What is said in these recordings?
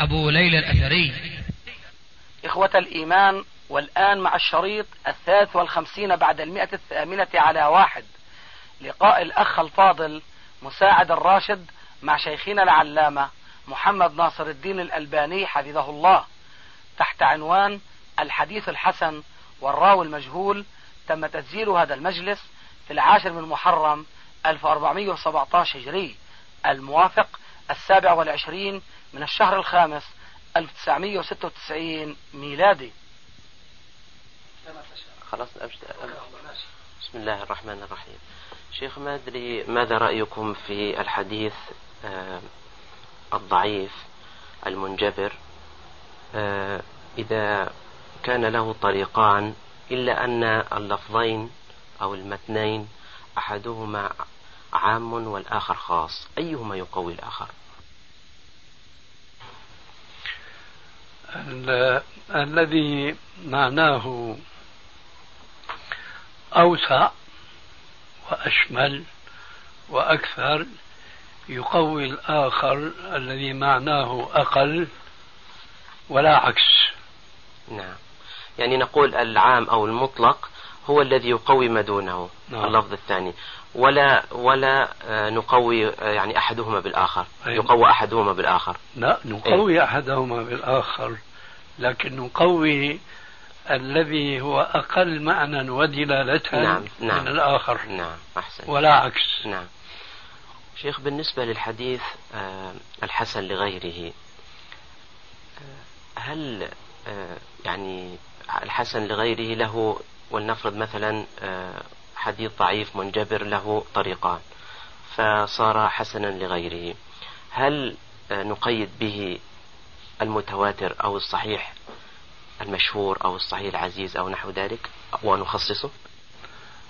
أبو ليلى الأثري. إخوة الإيمان والآن مع الشريط الثالث والخمسين بعد المئة الثامنة على واحد. لقاء الأخ الفاضل مساعد الراشد مع شيخنا العلامة محمد ناصر الدين الألباني حفظه الله تحت عنوان الحديث الحسن والراوي المجهول. تم تسجيل هذا المجلس في العاشر من محرم 1417 هجري. الموافق السابع والعشرين من الشهر الخامس 1996 ميلادي. خلاص بسم الله الرحمن الرحيم. شيخ ما أدري ماذا رأيكم في الحديث آه الضعيف المنجبر؟ آه إذا كان له طريقان إلا أن اللفظين أو المتنين أحدهما عام والآخر خاص أيهما يقوي الآخر؟ الذي معناه أوسع وأشمل وأكثر يقوي الآخر الذي معناه أقل ولا عكس. نعم. يعني نقول العام أو المطلق هو الذي يقوي ما دونه. نعم. اللفظ الثاني. ولا ولا آه، نقوي آه، يعني أحدهما بالآخر أيه. يقوى أحدهما بالآخر لا نقوي أيه؟ أحدهما بالآخر لكن نقوي الذي هو أقل معنى ودلالة نعم. نعم. من الآخر نعم احسن ولا عكس نعم شيخ بالنسبة للحديث آه، الحسن لغيره هل يعني الحسن لغيره له ولنفرض مثلا حديث ضعيف منجبر له طريقان فصار حسنا لغيره. هل نقيد به المتواتر أو الصحيح المشهور أو الصحيح العزيز أو نحو ذلك ونخصصه؟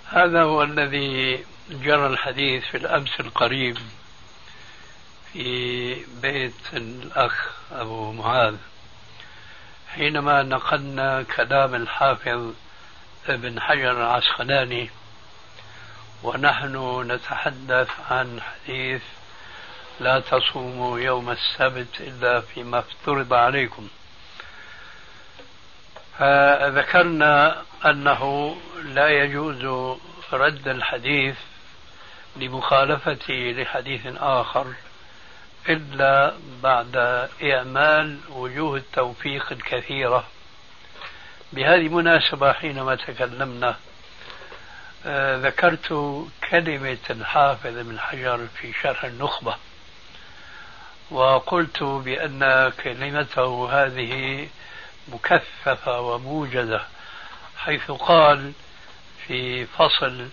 هذا هو الذي جرى الحديث في الأمس القريب في بيت الأخ أبو معاذ حينما نقلنا كلام الحافظ ابن حجر العسقلاني ونحن نتحدث عن حديث لا تصوموا يوم السبت إلا فيما افترض عليكم. فذكرنا أنه لا يجوز رد الحديث لمخالفته لحديث آخر إلا بعد إعمال وجوه التوفيق الكثيرة. بهذه المناسبة حينما تكلمنا ذكرت كلمة الحافظ ابن حجر في شرح النخبة وقلت بأن كلمته هذه مكثفة وموجزة حيث قال في فصل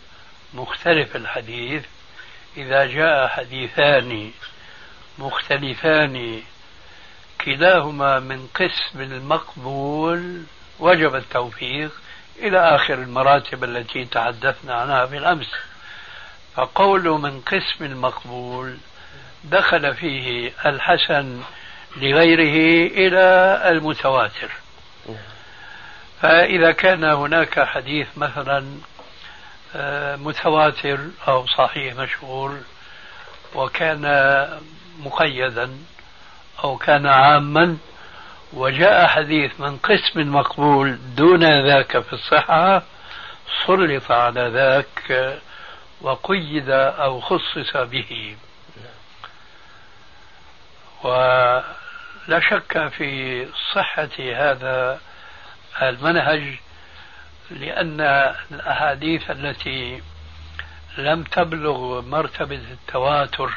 مختلف الحديث إذا جاء حديثان مختلفان كلاهما من قسم المقبول وجب التوفيق إلى آخر المراتب التي تحدثنا عنها بالأمس فقول من قسم المقبول دخل فيه الحسن لغيره إلى المتواتر. فإذا كان هناك حديث مثلا آه، متواتر أو صحيح مشهور وكان مقيدا أو كان عاما وجاء حديث من قسم مقبول دون ذاك في الصحة سلط على ذاك وقيد أو خصص به. ولا شك في صحة هذا المنهج لأن الأحاديث التي لم تبلغ مرتبة التواتر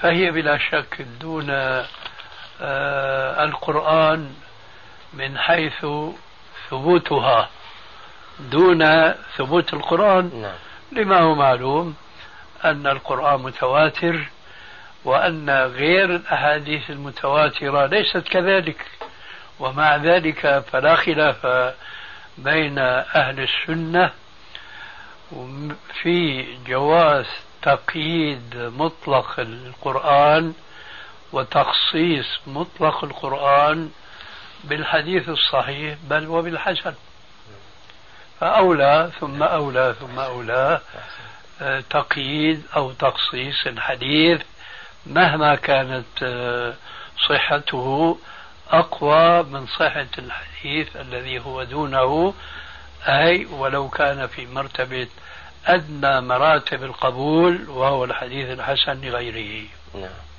فهي بلا شك دون القرآن من حيث ثبوتها دون ثبوت القرآن نعم. لما هو معلوم أن القرآن متواتر وأن غير الأحاديث المتواترة ليست كذلك ومع ذلك فلا خلاف بين أهل السنة في جواز تقييد مطلق القرآن وتخصيص مطلق القرآن بالحديث الصحيح بل وبالحسن فأولى ثم أولى ثم أولى آه، تقييد أو تخصيص الحديث مهما كانت آه، صحته أقوى من صحة الحديث الذي هو دونه. أي ولو كان في مرتبة أدنى مراتب القبول وهو الحديث الحسن لغيره. نعم.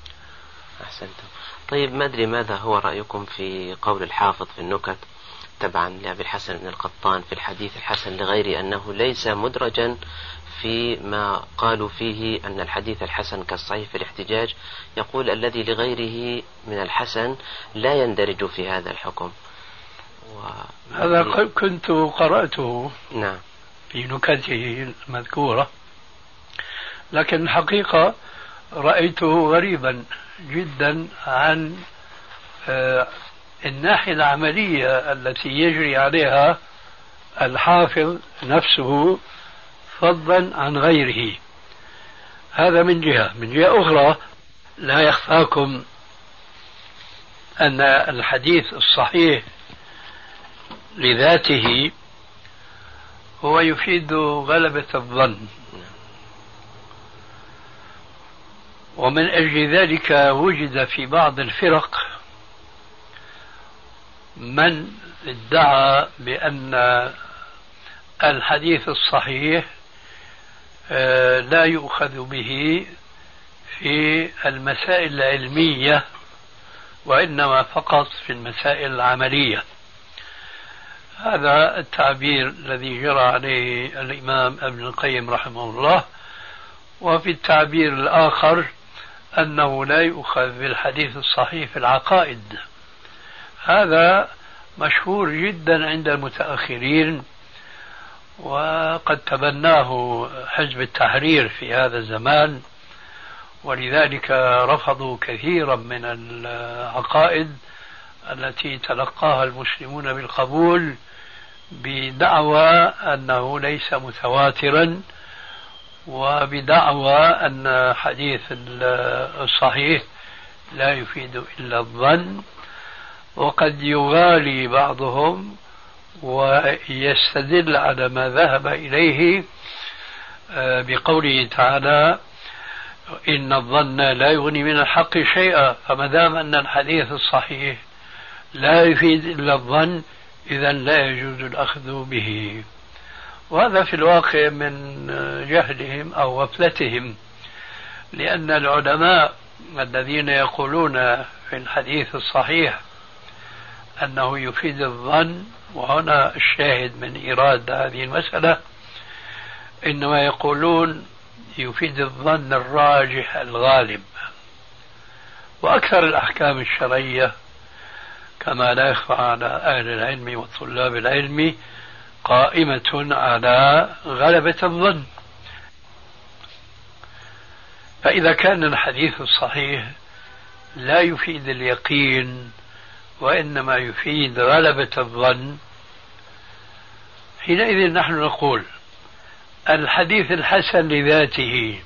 أحسنتم. طيب ما أدري ماذا هو رأيكم في قول الحافظ في النكت تبعا لأبي الحسن بن القطان في الحديث الحسن لغيره أنه ليس مدرجا في ما قالوا فيه أن الحديث الحسن كالصحيح في الاحتجاج يقول الذي لغيره من الحسن لا يندرج في هذا الحكم. و... هذا كنت قرأته نعم. في نكته المذكورة لكن الحقيقة رأيته غريبا. جدا عن آه، الناحية العملية التي يجري عليها الحافظ نفسه فضلا عن غيره. هذا من جهة. من جهة أخرى لا يخفاكم أن الحديث الصحيح لذاته هو يفيد غلبة الظن. ومن أجل ذلك وجد في بعض الفرق من ادعى بأن الحديث الصحيح آه، لا يؤخذ به في المسائل العلمية وإنما فقط في المسائل العملية. هذا التعبير الذي جرى عليه الإمام ابن القيم رحمه الله. وفي التعبير الآخر أنه لا يؤخذ بالحديث الصحيح في العقائد. هذا مشهور جدا عند المتأخرين وقد تبناه حزب التحرير في هذا الزمان ولذلك رفضوا كثيرا من العقائد التي تلقاها المسلمون بالقبول بدعوى أنه ليس متواترا وبدعوى أن حديث الصحيح لا يفيد إلا الظن وقد يغالي بعضهم ويستدل على ما ذهب إليه آه، بقوله تعالى إن الظن لا يغني من الحق شيئا. فما دام أن الحديث الصحيح لا يفيد إلا الظن إذا لا يجوز الأخذ به. وهذا في الواقع من جهلهم أو غفلتهم لأن العلماء الذين يقولون في الحديث الصحيح أنه يفيد الظن وهنا الشاهد من إيراد هذه المسألة إنما يقولون يفيد الظن الراجح الغالب. وأكثر الأحكام الشرعية كما لا يخفى على أهل العلم وطلاب العلم قائمة على غلبة الظن. فإذا كان الحديث الصحيح لا يفيد اليقين وإنما يفيد غلبة الظن. حينئذ نحن نقول الحديث الحسن لذاته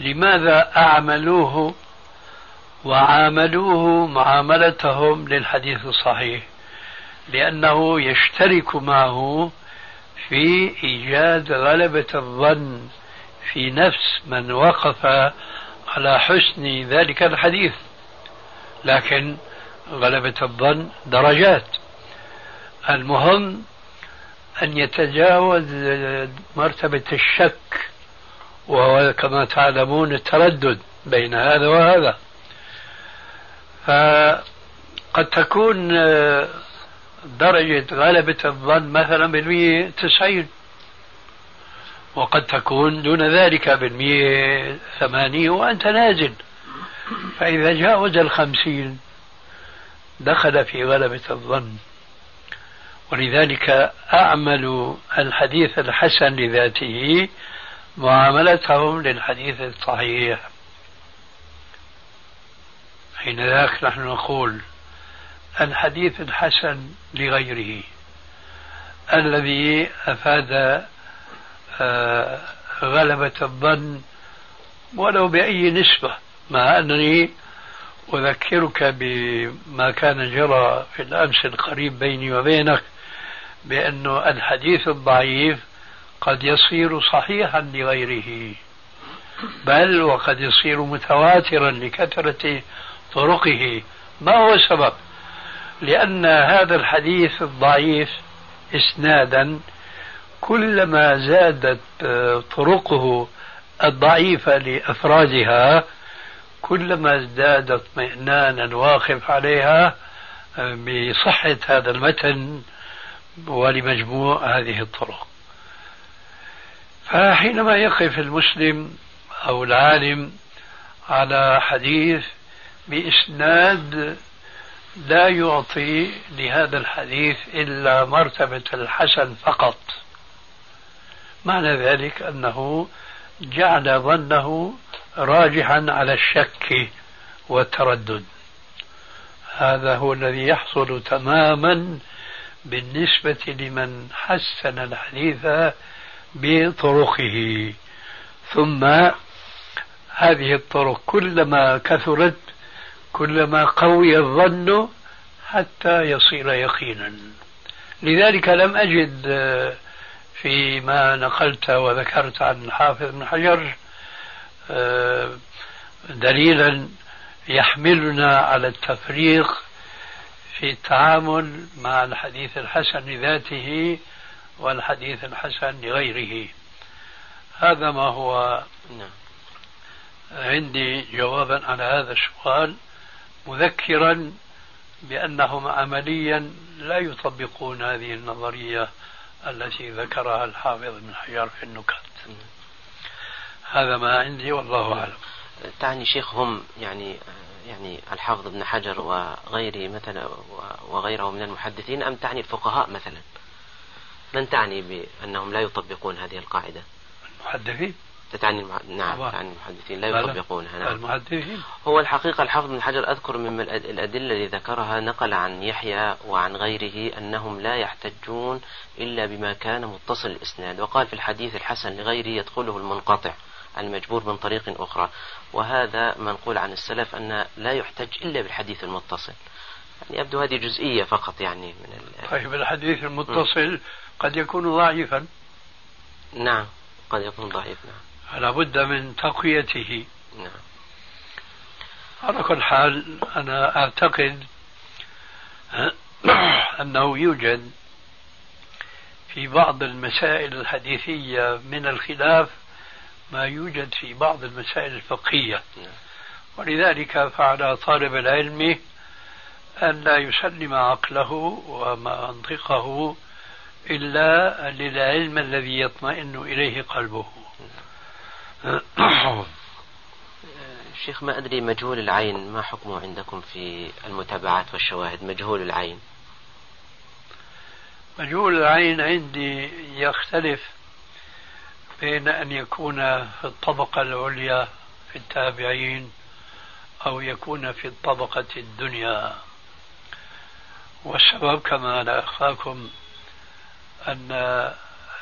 لماذا أعملوه وعاملوه معاملتهم للحديث الصحيح؟ لأنه يشترك معه في إيجاد غلبة الظن في نفس من وقف على حسن ذلك الحديث. لكن غلبة الظن درجات. المهم أن يتجاوز مرتبة الشك وهو كما تعلمون التردد بين هذا وهذا. فقد تكون درجة غلبة الظن مثلا بالمية تسعين. وقد تكون دون ذلك بالمية ثمانية وأنت نازل. فإذا جاوز الخمسين دخل في غلبة الظن. ولذلك أعمل الحديث الحسن لذاته معاملتهم للحديث الصحيح. حين ذاك نحن نقول؟ الحديث الحسن لغيره الذي أفاد آه، غلبة الظن ولو بأي نسبة مع أنني أذكرك بما كان جرى في الأمس القريب بيني وبينك بأن الحديث الضعيف قد يصير صحيحا لغيره بل وقد يصير متواترا لكثرة طرقه. ما هو السبب؟ لأن هذا الحديث الضعيف إسنادا كلما زادت طرقه الضعيفة لأفرادها كلما ازداد اطمئنانا واقف عليها بصحة هذا المتن ولمجموع هذه الطرق. فحينما يقف المسلم أو العالم على حديث بإسناد لا يعطي لهذا الحديث إلا مرتبة الحسن فقط. معنى ذلك أنه جعل ظنه راجحا على الشك والتردد. هذا هو الذي يحصل تماما بالنسبة لمن حسن الحديث بطرقه. ثم هذه الطرق كلما كثرت كلما قوي الظن حتى يصير يقينا. لذلك لم أجد فيما نقلت وذكرت عن الحافظ بن حجر دليلا يحملنا على التفريق في التعامل مع الحديث الحسن لذاته والحديث الحسن لغيره. هذا ما هو نعم. عندي جوابا على هذا السؤال. مذكرا بأنهم عمليا لا يطبقون هذه النظرية التي ذكرها الحافظ ابن حجر في النكت. هذا ما عندي والله أعلم. تعني شيخ هم يعني يعني الحافظ ابن حجر وغيره مثلا وغيره من المحدثين أم تعني الفقهاء مثلا؟ من تعني بأنهم لا يطبقون هذه القاعدة؟ المحدثين؟ تعني المح... نعم تعني المحدثين لا يطبقونها نعم. المحدثين. هو الحقيقة الحافظ بن حجر أذكر من الأدلة اللي ذكرها نقل عن يحيى وعن غيره أنهم لا يحتجون إلا بما كان متصل الإسناد وقال في الحديث الحسن لغيره يدخله المنقطع المجبور من طريق أخرى. وهذا منقول عن السلف أن لا يحتج إلا بالحديث المتصل. يعني يبدو هذه جزئية فقط يعني من ال... طيب الحديث المتصل م. قد يكون ضعيفا. نعم قد يكون ضعيف نعم. فلا بد من تقويته. نعم. على كل حال أنا أعتقد أنه يوجد في بعض المسائل الحديثية من الخلاف ما يوجد في بعض المسائل الفقهية. نعم. ولذلك فعلى طالب العلم أن لا يسلم عقله ومنطقه إلا للعلم الذي يطمئن إليه قلبه. شيخ ما أدري مجهول العين ما حكمه عندكم في المتابعات والشواهد؟ مجهول العين. مجهول العين عندي يختلف بين أن يكون في الطبقة العليا في التابعين أو يكون في الطبقة الدنيا. والسبب كما لا أخفاكم أن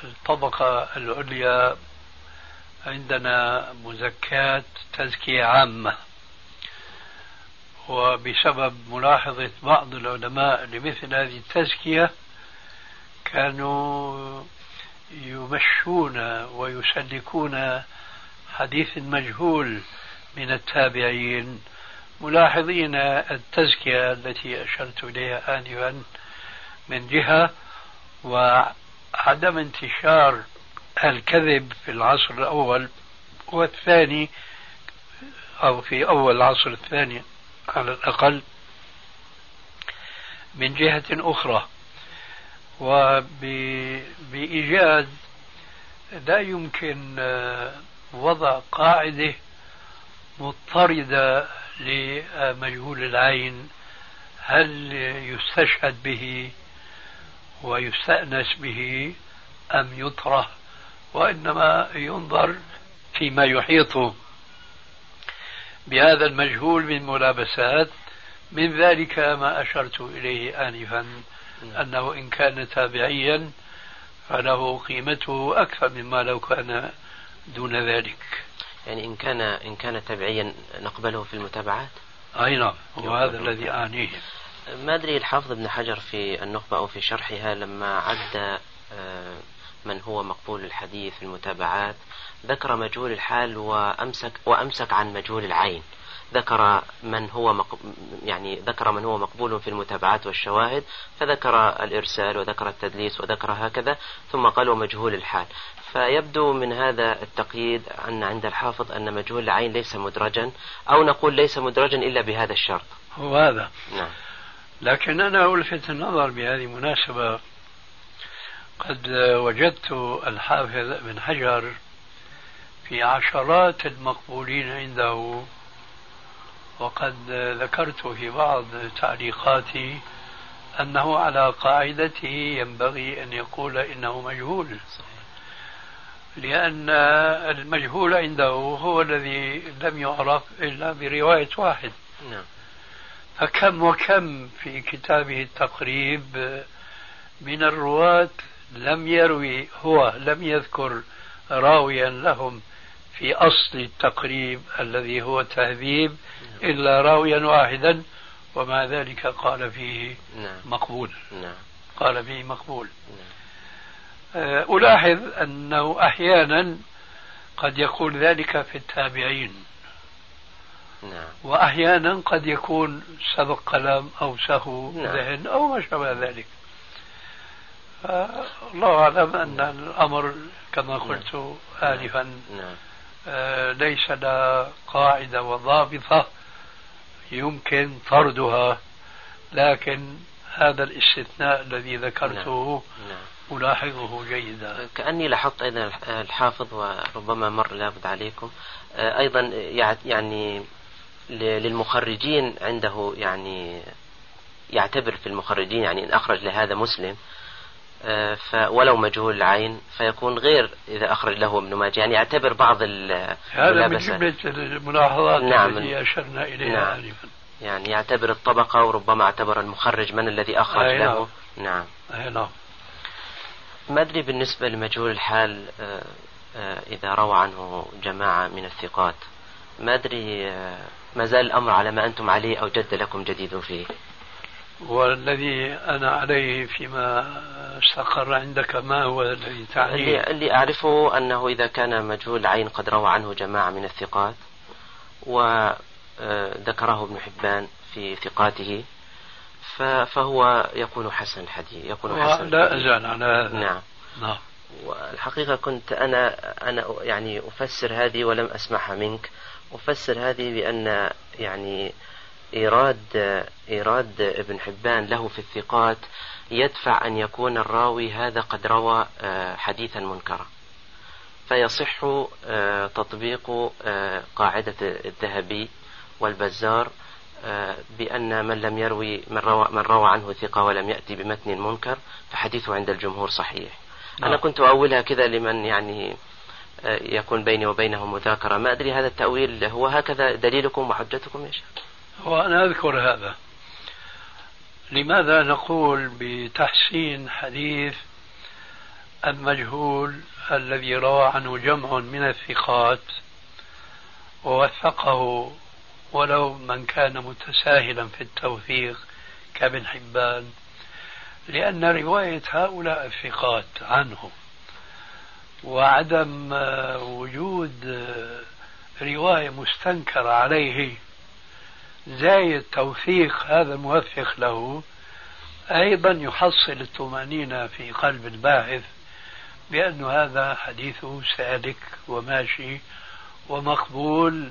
الطبقة العليا عندنا مزكاة تزكية عامة. وبسبب ملاحظة بعض العلماء لمثل هذه التزكية كانوا يمشون ويسلكون حديث مجهول من التابعين ملاحظين التزكية التي أشرت إليها آنفا من جهة وعدم انتشار الكذب في العصر الأول والثاني أو في أول العصر الثاني على الأقل من جهة أخرى. وبإيجاز لا يمكن آه، وضع قاعدة مضطردة لمجهول العين. هل يستشهد به ويستأنس به أم يطرح؟ وإنما ينظر فيما يحيطه بهذا المجهول من ملابسات. من ذلك ما أشرت إليه آنفا أنه إن كان تابعيا فله قيمته أكثر مما لو كان دون ذلك. يعني إن كان إن كان تبعيا نقبله في المتابعات؟ أي نعم وهذا الذي أعنيه ما أدري الحافظ ابن حجر في النخبة أو في شرحها لما عد آه، من هو مقبول الحديث في المتابعات ذكر مجهول الحال وأمسك وأمسك عن مجهول العين. ذكر من هو مق... يعني ذكر من هو مقبول في المتابعات والشواهد فذكر الإرسال وذكر التدليس وذكر هكذا ثم قال ومجهول الحال. فيبدو من هذا التقييد أن عند الحافظ أن مجهول العين ليس مدرجا أو نقول ليس مدرجا إلا بهذا الشرط. هو هذا. نعم. لكن أنا ألفت النظر بهذه المناسبة قد وجدت الحافظ ابن حجر في عشرات المقبولين عنده وقد ذكرت في بعض تعليقاتي أنه على قاعدته ينبغي أن يقول إنه مجهول لأن المجهول عنده هو الذي لم يعرف إلا برواية واحد نعم. فكم وكم في كتابه التقريب من الرواة لم يروي هو لم يذكر راويا لهم في أصل التقريب الذي هو تهذيب إلا راويا واحدا ومع ذلك قال فيه نعم. مقبول نعم. قال فيه مقبول نعم. آه، ألاحظ أنه أحيانا قد يقول ذلك في التابعين نعم. وأحيانا قد يكون سبق كلام أو سهو نعم. ذهن أو ما شابه ذلك الله أعلم أن الأمر كما قلت نعم. آنفا نعم. آه، ليس لا قاعدة وضابطة يمكن طردها لكن هذا الاستثناء الذي ذكرته نعم. ألاحظه جيدا كأني لاحظت أيضا الحافظ وربما مر لابد عليكم آه، أيضا يعني للمخرجين عنده يعني يعتبر في المخرجين يعني إن أخرج لهذا مسلم ولو مجهول العين فيكون غير إذا أخرج له ابن ماجه. يعني يعتبر بعض هذا من جملة الملاحظات نعم. التي أشرنا إليها نعم. آنفا. يعني يعتبر الطبقة وربما اعتبر المخرج من الذي أخرج له. نعم. أي نعم. ما أدري بالنسبة لمجهول الحال آه، آه، إذا روى عنه جماعة من الثقات ما أدري ما زال الأمر على ما أنتم عليه أو جد لكم جديد فيه؟ والذي أنا عليه فيما استقر عندك ما هو الذي تعنيه؟ اللي, اللي أعرفه أنه إذا كان مجهول العين قد روى عنه جماعة من الثقات وذكره ابن حبان في ثقاته فهو يكون حسن الحديث يكون حسن لا أزال على هذا. نعم. نعم. والحقيقة كنت أنا أنا يعني أفسر هذه ولم أسمعها منك. أفسر هذه بأن يعني إيراد إيراد ابن حبان له في الثقات يدفع أن يكون الراوي هذا قد روى آه، حديثا منكرا. فيصح آه، تطبيق آه، قاعدة الذهبي والبزار بأن من لم يروي من روى, من روى عنه ثقة ولم يأتي بمتن منكر فحديثه عند الجمهور صحيح. نعم. أنا كنت أولها كذا لمن يعني يكون بيني وبينه مذاكرة. ما أدري هذا التأويل هو هكذا دليلكم وحجتكم يا شيخ؟ وأنا أذكر هذا. لماذا نقول بتحسين حديث المجهول الذي روى عنه جمع من الثقات ووثقه ولو من كان متساهلا في التوثيق كابن حبان لأن رواية هؤلاء الثقات عنه وعدم وجود رواية مستنكرة عليه زايد توثيق هذا الموثق له أيضا يحصل الطمأنينة في قلب الباحث بأن هذا حديثه سالك وماشي ومقبول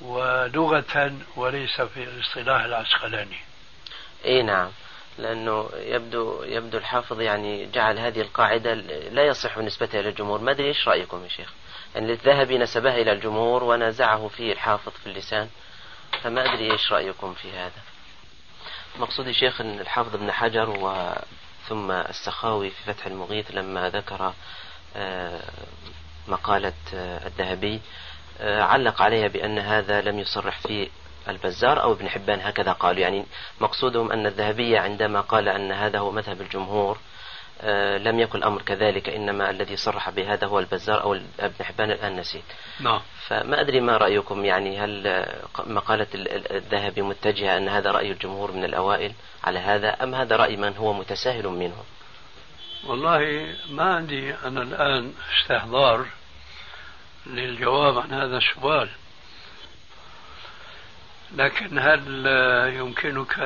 ولغة وليس في الاصطلاح العسقلاني. إي نعم لأنه يبدو يبدو الحافظ يعني جعل هذه القاعدة لا يصح نسبتها إلى الجمهور، ما أدري إيش رأيكم يا شيخ؟ يعني الذهبي نسبها إلى الجمهور ونازعه فيه الحافظ في اللسان. فما أدري إيش رأيكم في هذا. مقصودي شيخ أن الحافظ ابن حجر و ثم السخاوي في فتح المغيث لما ذكر آه، مقالة آه، الذهبي علق عليها بأن هذا لم يصرح فيه البزار أو ابن حبان هكذا قالوا. يعني مقصودهم أن الذهبية عندما قال أن هذا هو مذهب الجمهور آه، لم يكن الأمر كذلك إنما الذي صرح بهذا هو البزار أو ابن حبان الآن نسيت. نعم. فما أدري ما رأيكم يعني هل مقالة الذهبي متجهة أن هذا رأي الجمهور من الأوائل على هذا أم هذا رأي من هو متساهل منهم والله ما عندي أنا الآن استحضار للجواب عن هذا السؤال. لكن هل يمكنك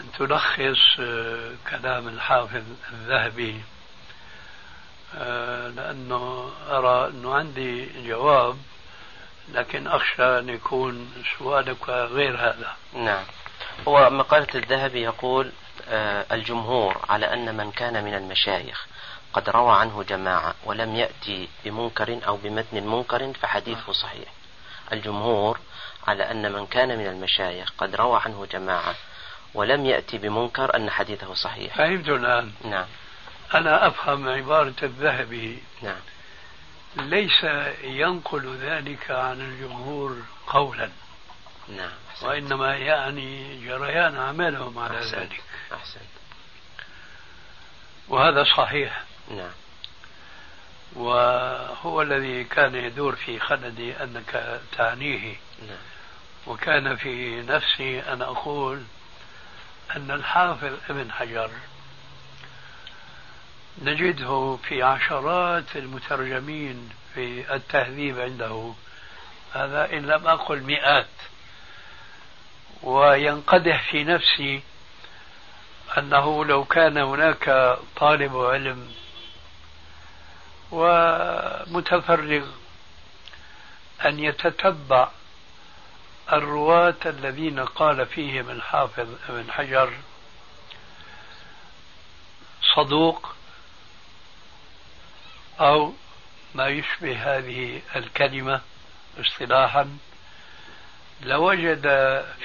أن تلخص آه، كلام الحافظ الذهبي. آه، لأنه أرى أنه عندي جواب لكن أخشى أن يكون سؤالك غير هذا. نعم. هو مقالة الذهبي يقول آه، الجمهور على أن من كان من المشايخ قد روى عنه جماعة ولم يأتي بمنكر أو بمتن منكر فحديثه صحيح. الجمهور على أن من كان من المشايخ قد روى عنه جماعة ولم يأتي بمنكر أن حديثه صحيح. فهمت الآن. نعم. أنا أفهم عبارة الذهبي. نعم. ليس ينقل ذلك عن الجمهور قولا. نعم أحسنت. وإنما يعني جريان أعمالهم على أحسنت. ذلك. أحسنت. وهذا صحيح. نعم. وهو الذي كان يدور في خلدي أنك تعنيه. نعم. وكان في نفسي أن أقول أن الحافظ ابن حجر نجده في عشرات المترجمين في التهذيب عنده. هذا إن لم أقل مئات. وينقدح في نفسي أنه لو كان هناك طالب علم ومتفرغ أن يتتبع الرواة الذين قال فيهم الحافظ ابن حجر صدوق أو ما يشبه هذه الكلمة اصطلاحا لوجد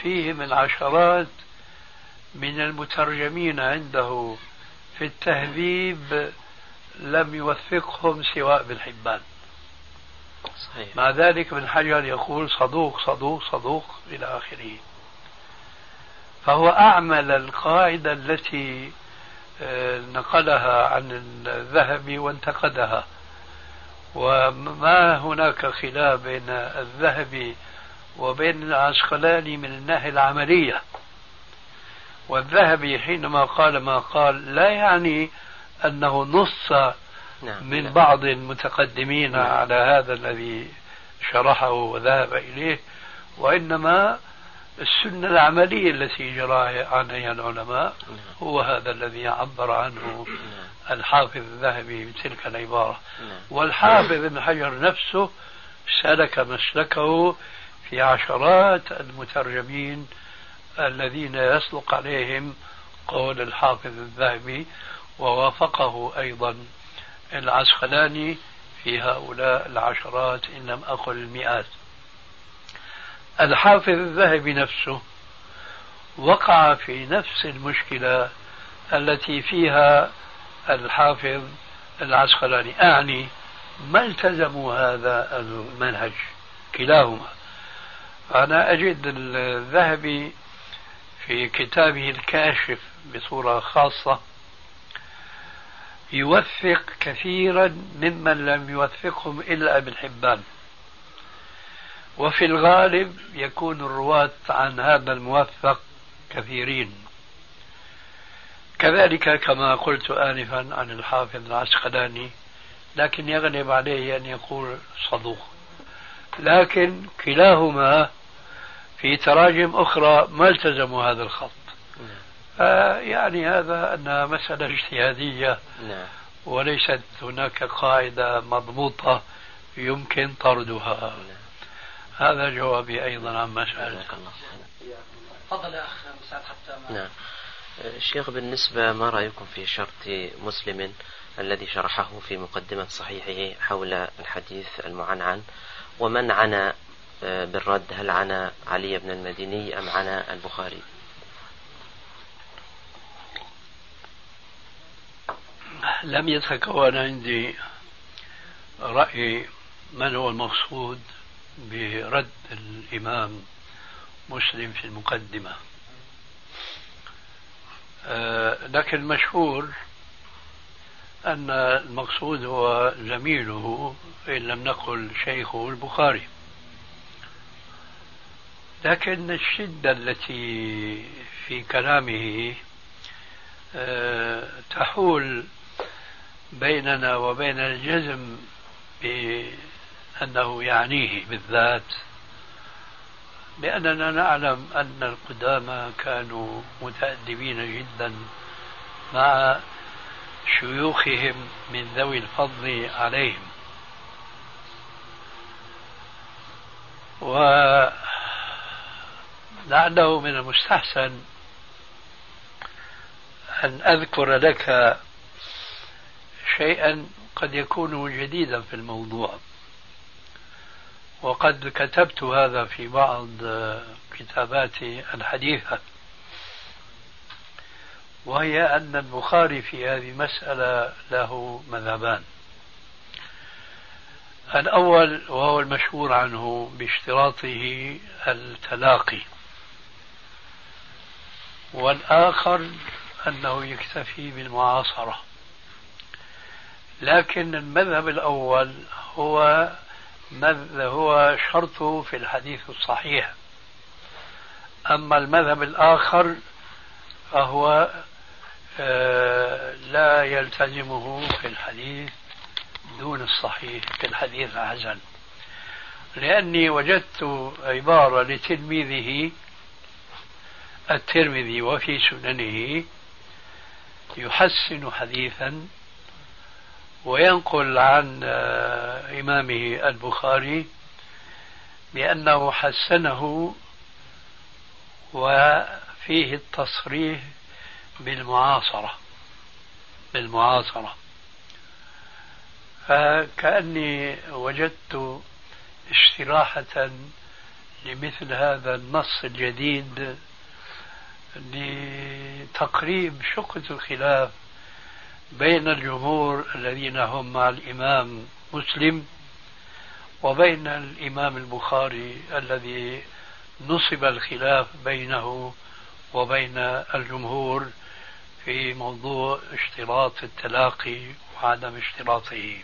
فيهم العشرات من المترجمين عنده في التهذيب لم يوثقهم سواء ابن حبان صحيح. مع ذلك ابن حجر يقول صدوق صدوق صدوق إلى آخره. فهو أعمل القاعدة التي آه، نقلها عن الذهبي وانتقدها. وما هناك خلاف بين الذهبي وبين العسقلاني من الناحية العملية. والذهبي حينما قال ما قال لا يعني أنه نص نعم من. بعض المتقدمين نعم. على هذا الذي شرحه وذهب إليه وإنما السنة العملية التي جرى عليها العلماء نعم. هو هذا الذي عبر عنه نعم. الحافظ الذهبي بتلك العبارة. والحافظ ابن حجر نفسه سلك مسلكه في عشرات المترجمين الذين يصدق عليهم قول الحافظ الذهبي ووافقه أيضا العسقلاني في هؤلاء العشرات إن لم أقل المئات. الحافظ الذهبي نفسه وقع في نفس المشكلة التي فيها الحافظ العسقلاني. أعني ما التزموا هذا المنهج كلاهما؟ أنا أجد الذهبي في كتابه الكاشف بصورة خاصة يوثق كثيرا ممن لم يوثقهم إلا ابن حبان وفي الغالب يكون الرواة عن هذا الموثق كثيرين. كذلك كما قلت آنفا عن الحافظ العسقلاني لكن يغلب عليه أن يقول صدوق. لكن كلاهما في تراجم أخرى ما التزموا هذا الخط. يعني هذا أنها مسألة اجتهادية. نعم. وليست هناك قاعدة مضبوطة يمكن طردها. هذا جوابي أيضا عن مسألة جزاك الله خيرا. تفضل يا أخ مساعد حتى ما نعم. الشيخ بالنسبة ما رأيكم في شرط مسلم الذي شرحه في مقدمة صحيحه حول الحديث المعنعن؟ ومن عنا بالرد هل عنا علي بن المديني أم عنا البخاري؟ لم يتكون عندي رأي من هو المقصود برد الإمام مسلم في المقدمة. آه، لكن المشهور أن المقصود هو زميله إن لم نقل شيخه البخاري. لكن الشدة التي في كلامه آه، تحول بيننا وبين الجزم بأنه يعنيه بالذات لأننا نعلم أن القدامى كانوا متأدبين جدا مع شيوخهم من ذوي الفضل عليهم. ولعله من المستحسن أن أذكر لك شيئا قد يكون جديدا في الموضوع. وقد كتبت هذا في بعض كتاباتي الحديثة. وهي أن البخاري في هذه المسألة له مذهبان. الأول وهو المشهور عنه باشتراطه التلاقي. والآخر أنه يكتفي بالمعاصرة. لكن المذهب الأول هو هو شرطه في الحديث الصحيح. أما المذهب الآخر فهو آه، لا يلتزمه في الحديث دون الصحيح في الحديث الحسن لأني وجدت عبارة لتلميذه الترمذي وفي سننه يحسن حديثا وينقل عن آه، إمامه البخاري بأنه حسنه وفيه التصريح بالمعاصرة بالمعاصرة. فكأني وجدت استراحة لمثل هذا النص الجديد لتقريب شقة الخلاف بين الجمهور الذين هم مع الإمام مسلم وبين الإمام البخاري الذي نصب الخلاف بينه وبين الجمهور في موضوع اشتراط التلاقي وعدم اشتراطه.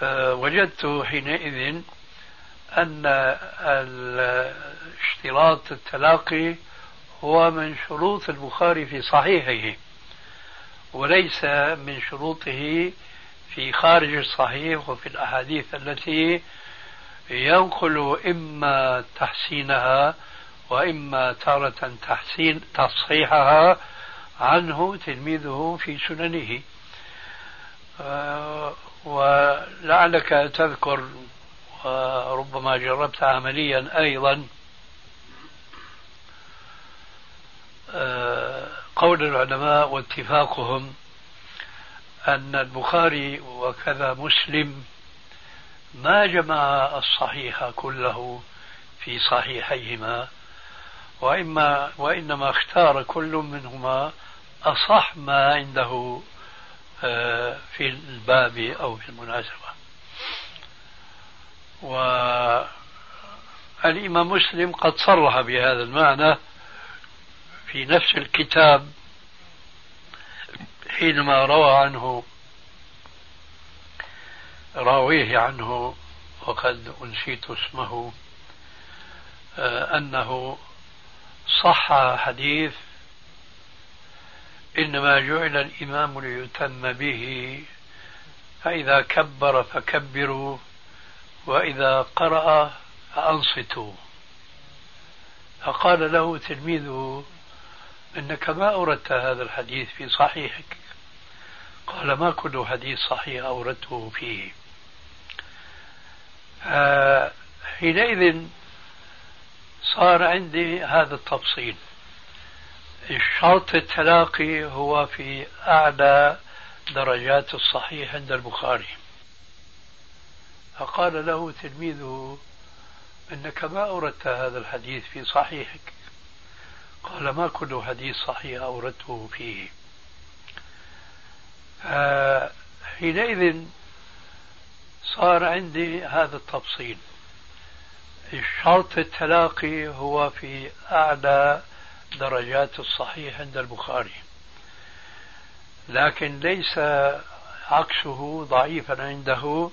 فوجدت حينئذ أن اشتراط التلاقي هو من شروط البخاري في صحيحه وليس من شروطه في خارج الصحيح وفي الأحاديث التي ينقل إما تحسينها وإما تارة تحسين تصحيحها عنه تلميذه في سننه. آه، ولعلك تذكر وربما جربت عمليا أيضا آه، قول العلماء واتفاقهم أن البخاري وكذا مسلم ما جمع الصحيح كله في صحيحيهما وإما وإنما اختار كل منهما أصح ما عنده آه، في الباب أو في المناسبة. والإمام مسلم قد صرح بهذا المعنى في نفس الكتاب حينما روى عنه راويه عنه وقد أنسيت اسمه آه، أنه صح حديث إنما جعل الإمام ليتم به فإذا كبر فكبروا وإذا قرأ فأنصتوا. فقال له تلميذه إنك ما أوردت هذا الحديث في صحيحك. قال ما كل حديث صحيح أوردته فيه. حينئذ صار عندي هذا التفصيل. الشرط التلاقي هو في أعلى درجات الصحيح عند البخاري. فقال له تلميذه إنك ما أوردت هذا الحديث في صحيحك. قال ما كل حديث صحيح أوردته فيه. حينئذ صار عندي هذا التفصيل. شرط التلاقي هو في أعلى درجات الصحيح عند البخاري. لكن ليس عكسه ضعيفا عنده.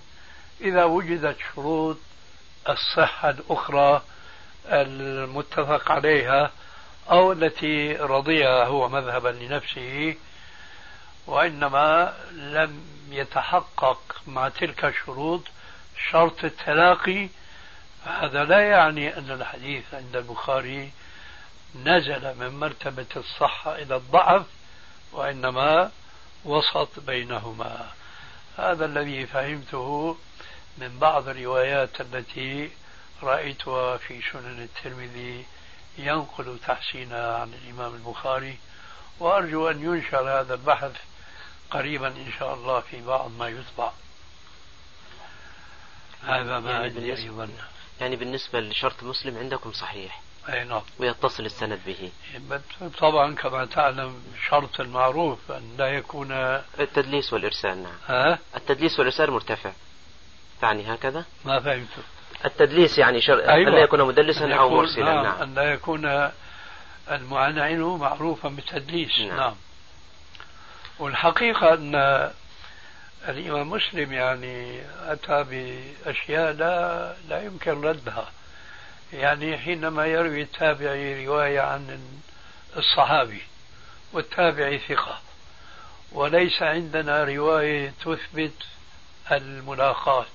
إذا وجدت شروط الصحة الأخرى المتفق عليها أو التي رضيها هو مذهبا لنفسه وإنما لم يتحقق مع تلك الشروط شرط التلاقي. هذا لا يعني أن الحديث عند البخاري نزل من مرتبة الصحة إلى الضعف وإنما وسط بينهما. هذا الذي فهمته من بعض الروايات التي رأيتها في سنن الترمذي ينقل تحسينها عن الإمام البخاري وأرجو أن ينشر هذا البحث قريبا إن شاء الله في بعض ما يطبع هذا ما يعني أيضا. يعني بالنسبة لشرط مسلم عندكم صحيح؟ أي نعم. ويتصل السند به. طبعا كما تعلم شرط المعروف أن لا يكون التدليس والإرسال نعم. ها؟ التدليس والإرسال مرتفع. تعني هكذا؟ ما فهمت. التدليس يعني شر... أيوة. أن لا يكون مدلسا أو مرسلا نعم. نعم أن لا يكون المعنعن معروفا بالتدليس نعم, نعم. والحقيقة أن الإمام مسلم يعني أتى بأشياء لا لا يمكن ردها يعني حينما يروي التابعي رواية عن الصحابي والتابعي ثقة وليس عندنا رواية تثبت الملاقات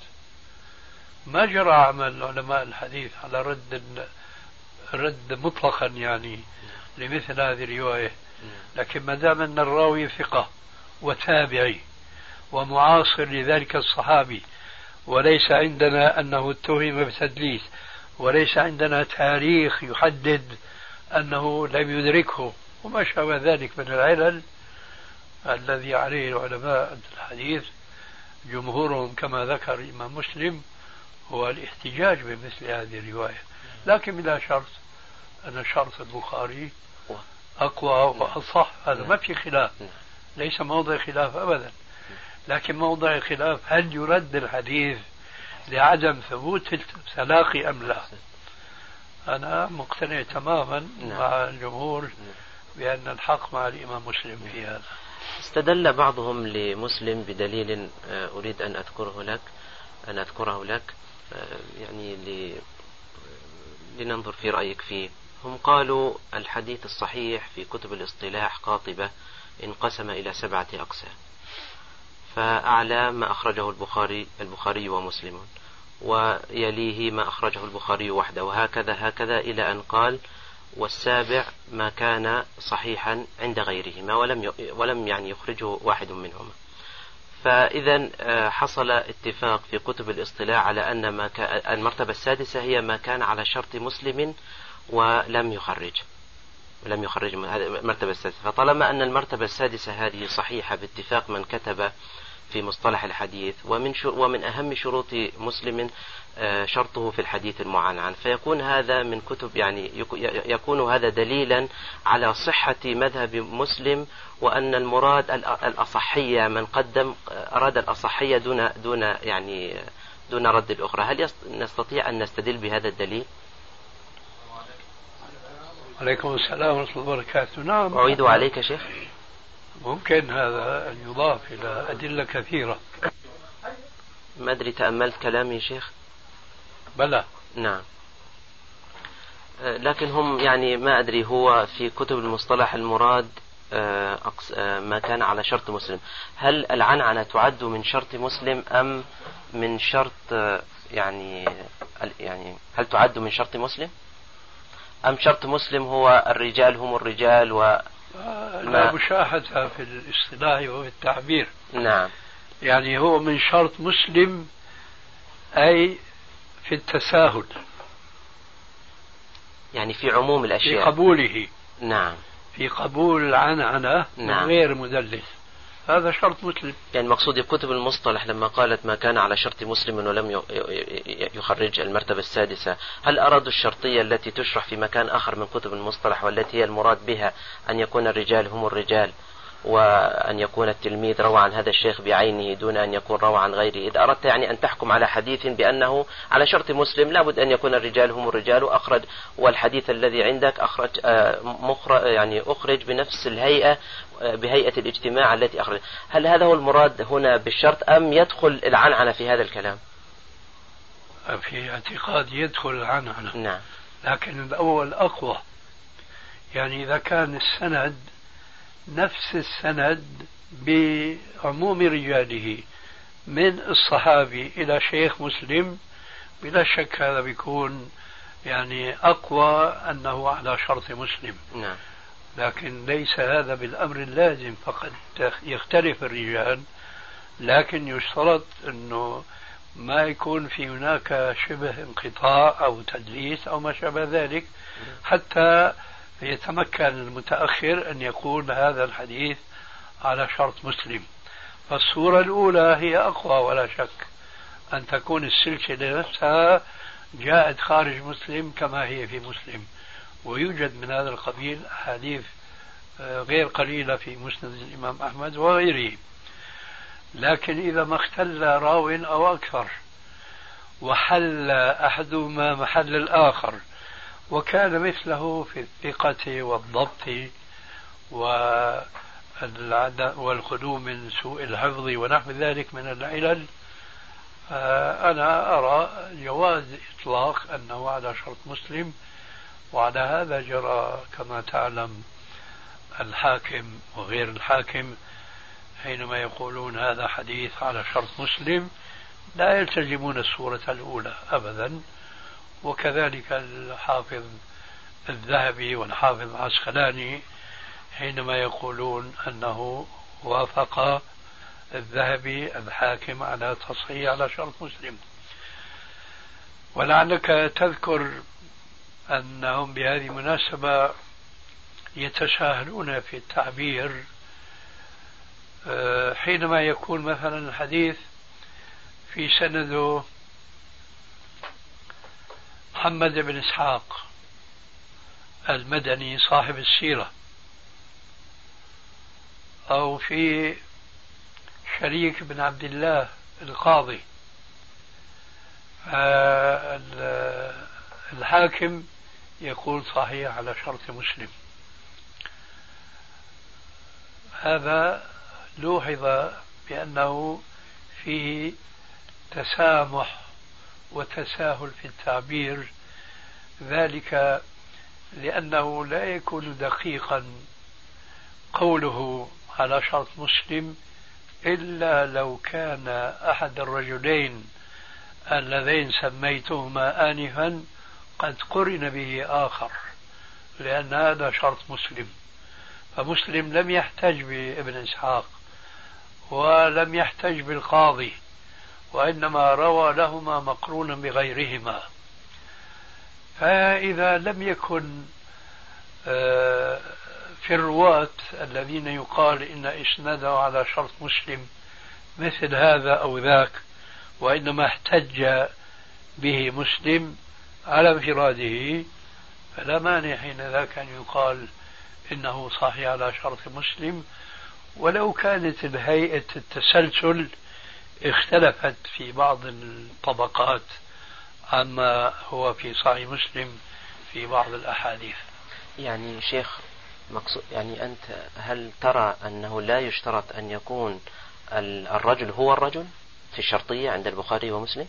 ما جرى عمل علماء الحديث على رد رد مطلقا يعني لمثل هذه الرواية. لكن ما دام أن الراوي ثقة وتابعي ومعاصر لذلك الصحابي وليس عندنا أنه اتهم بتدليس وليس عندنا تاريخ يحدد أنه لم يدركه وما شابه ذلك من العلل الذي عليه العلماء الحديث جمهورهم كما ذكر الإمام مسلم. هو الاحتجاج بمثل هذه الرواية. لكن بلا شرط أن شرط البخاري أقوى وأصح. هذا ما في خلاف. ليس موضع خلاف أبدا. لكن موضع خلاف هل يرد الحديث لعدم ثبوت التلاقي أم لا؟ أنا مقتنع تماما. مع الجمهور بأن الحق مع الإمام مسلم في هذا. استدل بعضهم لمسلم بدليل آه، أريد أن أذكره لك أن أذكره لك. يعني لننظر في رأيك فيه. هم قالوا الحديث الصحيح في كتب الاصطلاح قاطبة انقسم إلى سبعة أقسام. فأعلى ما أخرجه البخاري البخاري ومسلم ويليه ما أخرجه البخاري وحده. وهكذا هكذا إلى أن قال والسابع ما كان صحيحا عند غيرهما ولم ولم يعني يخرجه واحد منهما. فإذا آه، حصل اتفاق في كتب الاصطلاح على أن ما المرتبة السادسة هي ما كان على شرط مسلم ولم يخرج لم يخرج المرتبة السادسة. فطالما أن المرتبة السادسة هذه صحيحة باتفاق من كتب في مصطلح الحديث ومن ومن أهم شروط مسلم آه، شرطه في الحديث المعنعن. فيكون هذا من كتب يعني يكون هذا دليلا على صحة مذهب مسلم وأن المراد الأصحية من قدم أراد الأصحية دون دون يعني دون رد الأخرى. هل نستطيع أن نستدل بهذا الدليل؟ عليكم السلام ورحمة الله وبركاته. نعم. أعيد عليك شيخ. ممكن هذا أن يضاف إلى أدلة كثيرة. ما أدري تأملت كلامي يا شيخ؟ بلى. نعم. آه، لكن هم يعني ما أدري هو في كتب المصطلح المراد آه، آه، ما كان على شرط مسلم. هل العنعنة تعد من شرط مسلم أم من شرط يعني يعني هل تعد من شرط مسلم؟ أم شرط مسلم هو الرجال هم الرجال و لا مشاهدة في الاصطلاح وفي التعبير. نعم. يعني هو من شرط مسلم أي في التساهل يعني في عموم الأشياء. في قبوله. نعم. في قبول العنعنة نعم. من غير مدلس هذا شرط مسلم. يعني مقصود كتب المصطلح لما قالت ما كان على شرط مسلم ولم يخرج المرتبة السادسة هل أرادوا الشرطية التي تشرح في مكان آخر من كتب المصطلح والتي هي المراد بها أن يكون الرجال هم الرجال؟ وأن يكون التلميذ روى عن هذا الشيخ بعينه دون أن يكون روى عن غيره. إذا أردت يعني أن تحكم على حديث بأنه على شرط مسلم لابد أن يكون الرجال هم الرجال أخرج والحديث الذي عندك أخرج آه، مخرج يعني أخرج بنفس الهيئة آه، بهيئة الاجتماع التي أخرج. هل هذا هو المراد هنا بالشرط أم يدخل العنعنة في هذا الكلام؟ في اعتقاد يدخل العنعنة. نعم. لكن الأول أقوى. يعني إذا كان السند نفس السند بعموم رجاله من الصحابي إلى شيخ مسلم بلا شك هذا بيكون يعني أقوى أنه على شرط مسلم نعم. لكن ليس هذا بالأمر اللازم فقد يختلف الرجال لكن يشترط أنه ما يكون في هناك شبه انقطاع أو تدليس أو ما شابه ذلك حتى يتمكن المتأخر أن يقول هذا الحديث على شرط مسلم. فالصورة الأولى هي أقوى ولا شك أن تكون السلسلة نفسها جاءت خارج مسلم كما هي في مسلم. ويوجد من هذا القبيل أحاديث آه، غير قليلة في مسند الإمام أحمد وغيره. لكن إذا ما اختل راو أو أكثر وحل أحدهما محل الآخر وكان مثله في الثقة والضبط والخلو من سوء الحفظ ونحو ذلك من العلل. آه، أنا أرى جواز إطلاق أنه على شرط مسلم وعلى هذا جرى كما تعلم الحاكم وغير الحاكم حينما يقولون هذا حديث على شرط مسلم لا يلتزمون الصورة الأولى أبدا. وكذلك الحافظ الذهبي والحافظ العسقلاني حينما يقولون أنه وافق الذهبي الحاكم على تصحيح على شرط مسلم. ولعلك تذكر أنهم بهذه المناسبة يتساهلون في التعبير آه، حينما يكون مثلا الحديث في سنده محمد بن إسحاق المدني صاحب السيرة أو في شريك بن عبد الله القاضي الحاكم يقول صحيح على شرط مسلم. هذا لوحظ بأنه فيه تسامح وتساهل في التعبير. ذلك لأنه لا يكون دقيقا قوله على شرط مسلم إلا لو كان أحد الرجلين اللذين سميتهما آنفا قد قرن به آخر لأن هذا شرط مسلم. فمسلم لم يحتج بابن إسحاق ولم يحتج بالقاضي. وإنما روى لهما مقرونا بغيرهما. فإذا لم يكن آه، في الرواة الذين يقال إن إسناده على شرط مسلم مثل هذا أو ذاك وإنما احتج به مسلم على انفراده فلا مانع حين ذاك أن يقال إنه صحيح على شرط مسلم. ولو كانت الهيئة التسلسل اختلفت في بعض الطبقات عما هو في صحيح مسلم في بعض الأحاديث. يعني شيخ مقصود يعني أنت هل ترى أنه لا يشترط أن يكون الرجل هو الرجل في الشرطية عند البخاري ومسلم؟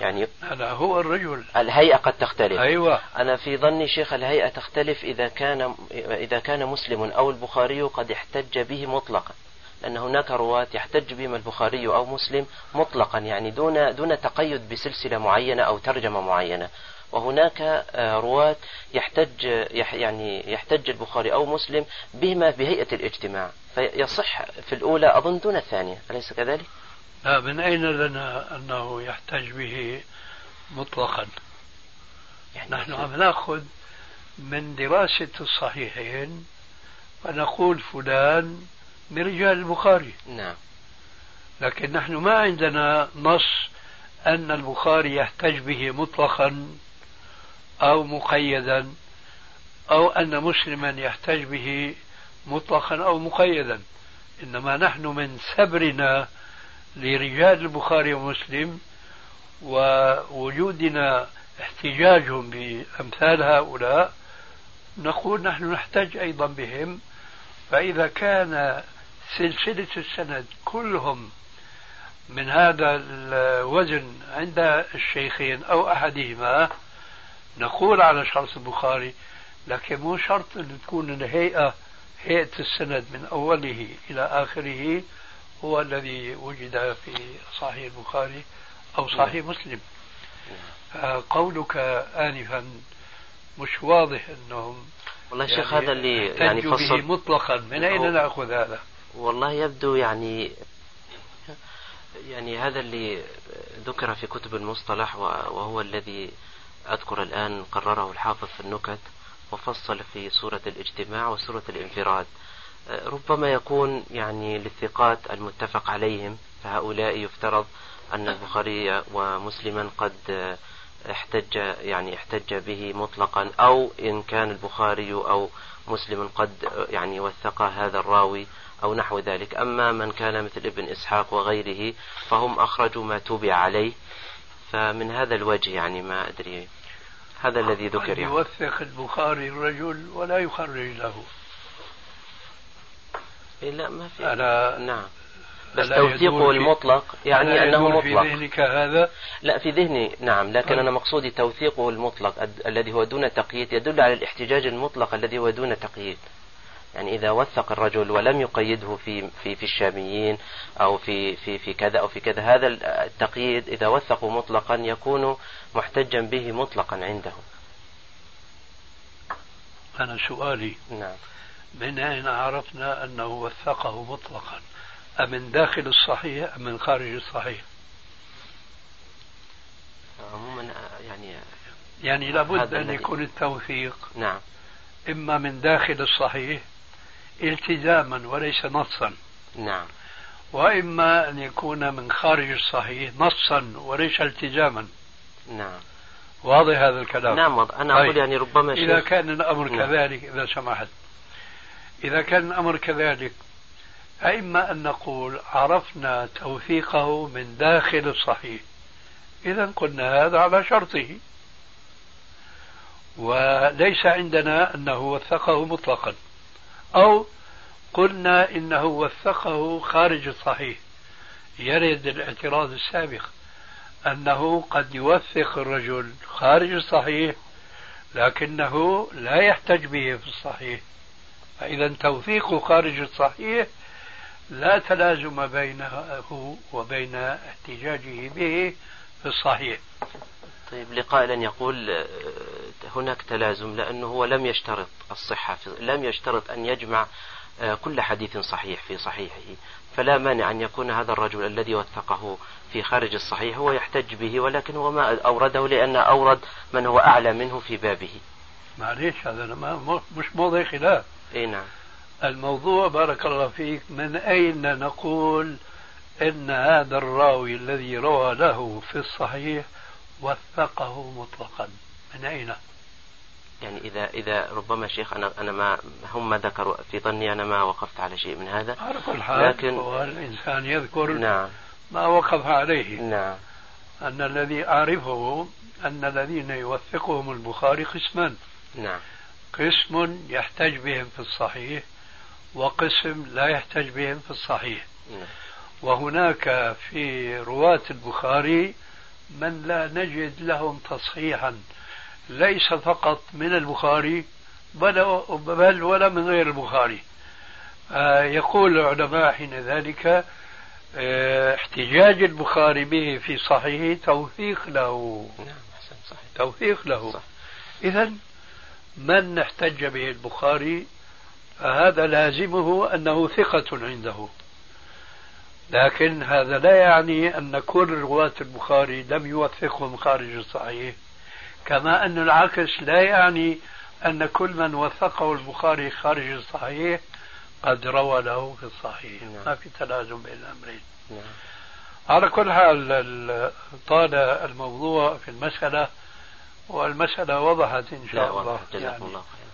يعني هذا هو الرجل. الهيئة قد تختلف. أيوة. أنا في ظني شيخ الهيئة تختلف إذا كان إذا كان مسلم أو البخاري قد احتج به مطلقا. لأن هناك رواة يحتج بهم البخاري أو مسلم مطلقا يعني دون دون تقيد بسلسلة معينة أو ترجمة معينة. وهناك آه، رواة يحتج يعني يحتج البخاري أو مسلم بهما بهيئة الاجتماع. فيصح في الأولى أظن دون الثانية. أليس كذلك؟ لا من أين لنا أنه يحتج به مطلقا؟ يعني نحن عم نأخذ من دراسة الصحيحين فنقول فلان من رجال البخاري. نعم. لكن نحن ما عندنا نص أن البخاري يحتج به مطلقا أو مقيدا أو أن مسلما يحتج به مطلقا أو مقيدا. إنما نحن من سبرنا لرجال البخاري ومسلم ووجودنا احتجاجهم بأمثال هؤلاء. نقول نحن نحتج أيضا بهم. فإذا كان سلسلة السند كلهم من هذا الوزن عند الشيخين أو أحدهما. نقول على شرط البخاري لكن مو شرط أن تكون الهيئة هيئة السند من أوله إلى آخره هو الذي وجد في صحيح البخاري أو صحيح مسلم. قولك آنفا مش واضح أنهم والله يعني شيخ هذا اللي يعني فصل مطلقا من أين نأخذ هذا؟ والله يبدو يعني يعني هذا اللي ذكر في كتب المصطلح وهو الذي أذكر الآن قرره الحافظ في النكت وفصل في سورة الاجتماع وسورة الانفراد. ربما يكون يعني للثقات المتفق عليهم فهؤلاء يفترض أن البخاري ومسلما قد احتج يعني احتج به مطلقا أو إن كان البخاري أو مسلم قد يعني وثق هذا الراوي أو نحو ذلك. أما من كان مثل ابن إسحاق وغيره فهم أخرجوا ما توبع عليه. فمن هذا الوجه يعني ما أدري. هذا الذي ذكر يعني. يوثق البخاري الرجل ولا يخرج له. إيه لا ما في. أنا نعم. بس توثيقه المطلق يعني أنه مطلق في ذهنك هذا؟ لا في ذهني نعم. لكن أه. أنا مقصودي توثيقه المطلق الذي هو دون تقييد يدل على الاحتجاج المطلق الذي هو دون تقييد. يعني إذا وثق الرجل ولم يقيده في في في الشاميين أو في في في كذا أو في كذا هذا التقييد إذا وثقوا مطلقا يكون محتجا به مطلقا عنده. أنا سؤالي نعم من أين عرفنا أنه وثقه مطلقا؟ أمن داخل الصحيح أم من خارج الصحيح؟ عموما يعني يعني لابد أن يكون التوثيق نعم إما من داخل الصحيح التزاما وليس نصا. نعم. وإما أن يكون من خارج الصحيح نصا وليس التزاما. نعم. واضح هذا الكلام؟ نعم أنا أقول طيب. يعني ربما إذا كان الأمر نعم. كذلك إذا سمحت. إذا كان الأمر كذلك أئما أن نقول عرفنا توثيقه من داخل الصحيح. إذا قلنا هذا على شرطه. وليس عندنا أنه وثقه مطلقا. أو قلنا إنه وثقه خارج الصحيح. يرد الاعتراض السابق أنه قد يوثق الرجل خارج الصحيح لكنه لا يحتج به في الصحيح. فإذا توثيقه خارج الصحيح لا تلازم بينه وبين احتجاجه به في الصحيح. طيب لقائلا يقول هناك تلازم لأنه هو لم يشترط الصحة لم يشترط أن يجمع آه، كل حديث صحيح في صحيحه. فلا مانع أن يكون هذا الرجل الذي وثقه في خارج الصحيح هو يحتج به ولكن هو ما أورده لأن أورد من هو أعلى منه في بابه. معليش هذا ما مش موضع خلاف. إي نعم. الموضوع بارك الله فيك من أين نقول إن هذا الراوي الذي روى له في الصحيح وثقه مطلقا؟ من أين؟ يعني إذا إذا ربما شيخ أنا أنا ما هم ما ذكروا في ظني أنا ما وقفت على شيء من هذا. على كل حال لكن هو الإنسان يذكر نعم. ما وقف عليه. نعم. أن الذي أعرفه أن الذين يوثقهم البخاري قسمان. نعم. قسم يحتج بهم في الصحيح وقسم لا يحتج بهم في الصحيح. نعم. وهناك في رواة البخاري من لا نجد لهم تصحيحا. ليس فقط من البخاري بل, بل ولا من غير البخاري. آه يقول العلماء حين ذلك آه احتجاج البخاري به في صحيحه توثيق له. نعم صحيح. توثيق له. إذا من احتج به البخاري فهذا لازمه أنه ثقة عنده. لكن هذا لا يعني أن كل رواة البخاري لم يوثقهم خارج الصحيح. كما أن العكس لا يعني أن كل من وثقه البخاري خارج الصحيح قد روى له في الصحيح نعم. ما في تلازم بين الأمرين نعم. على كل حال طال الموضوع في المسألة والمسألة وضحت إن شاء الله جزاكم يعني. الله خيرا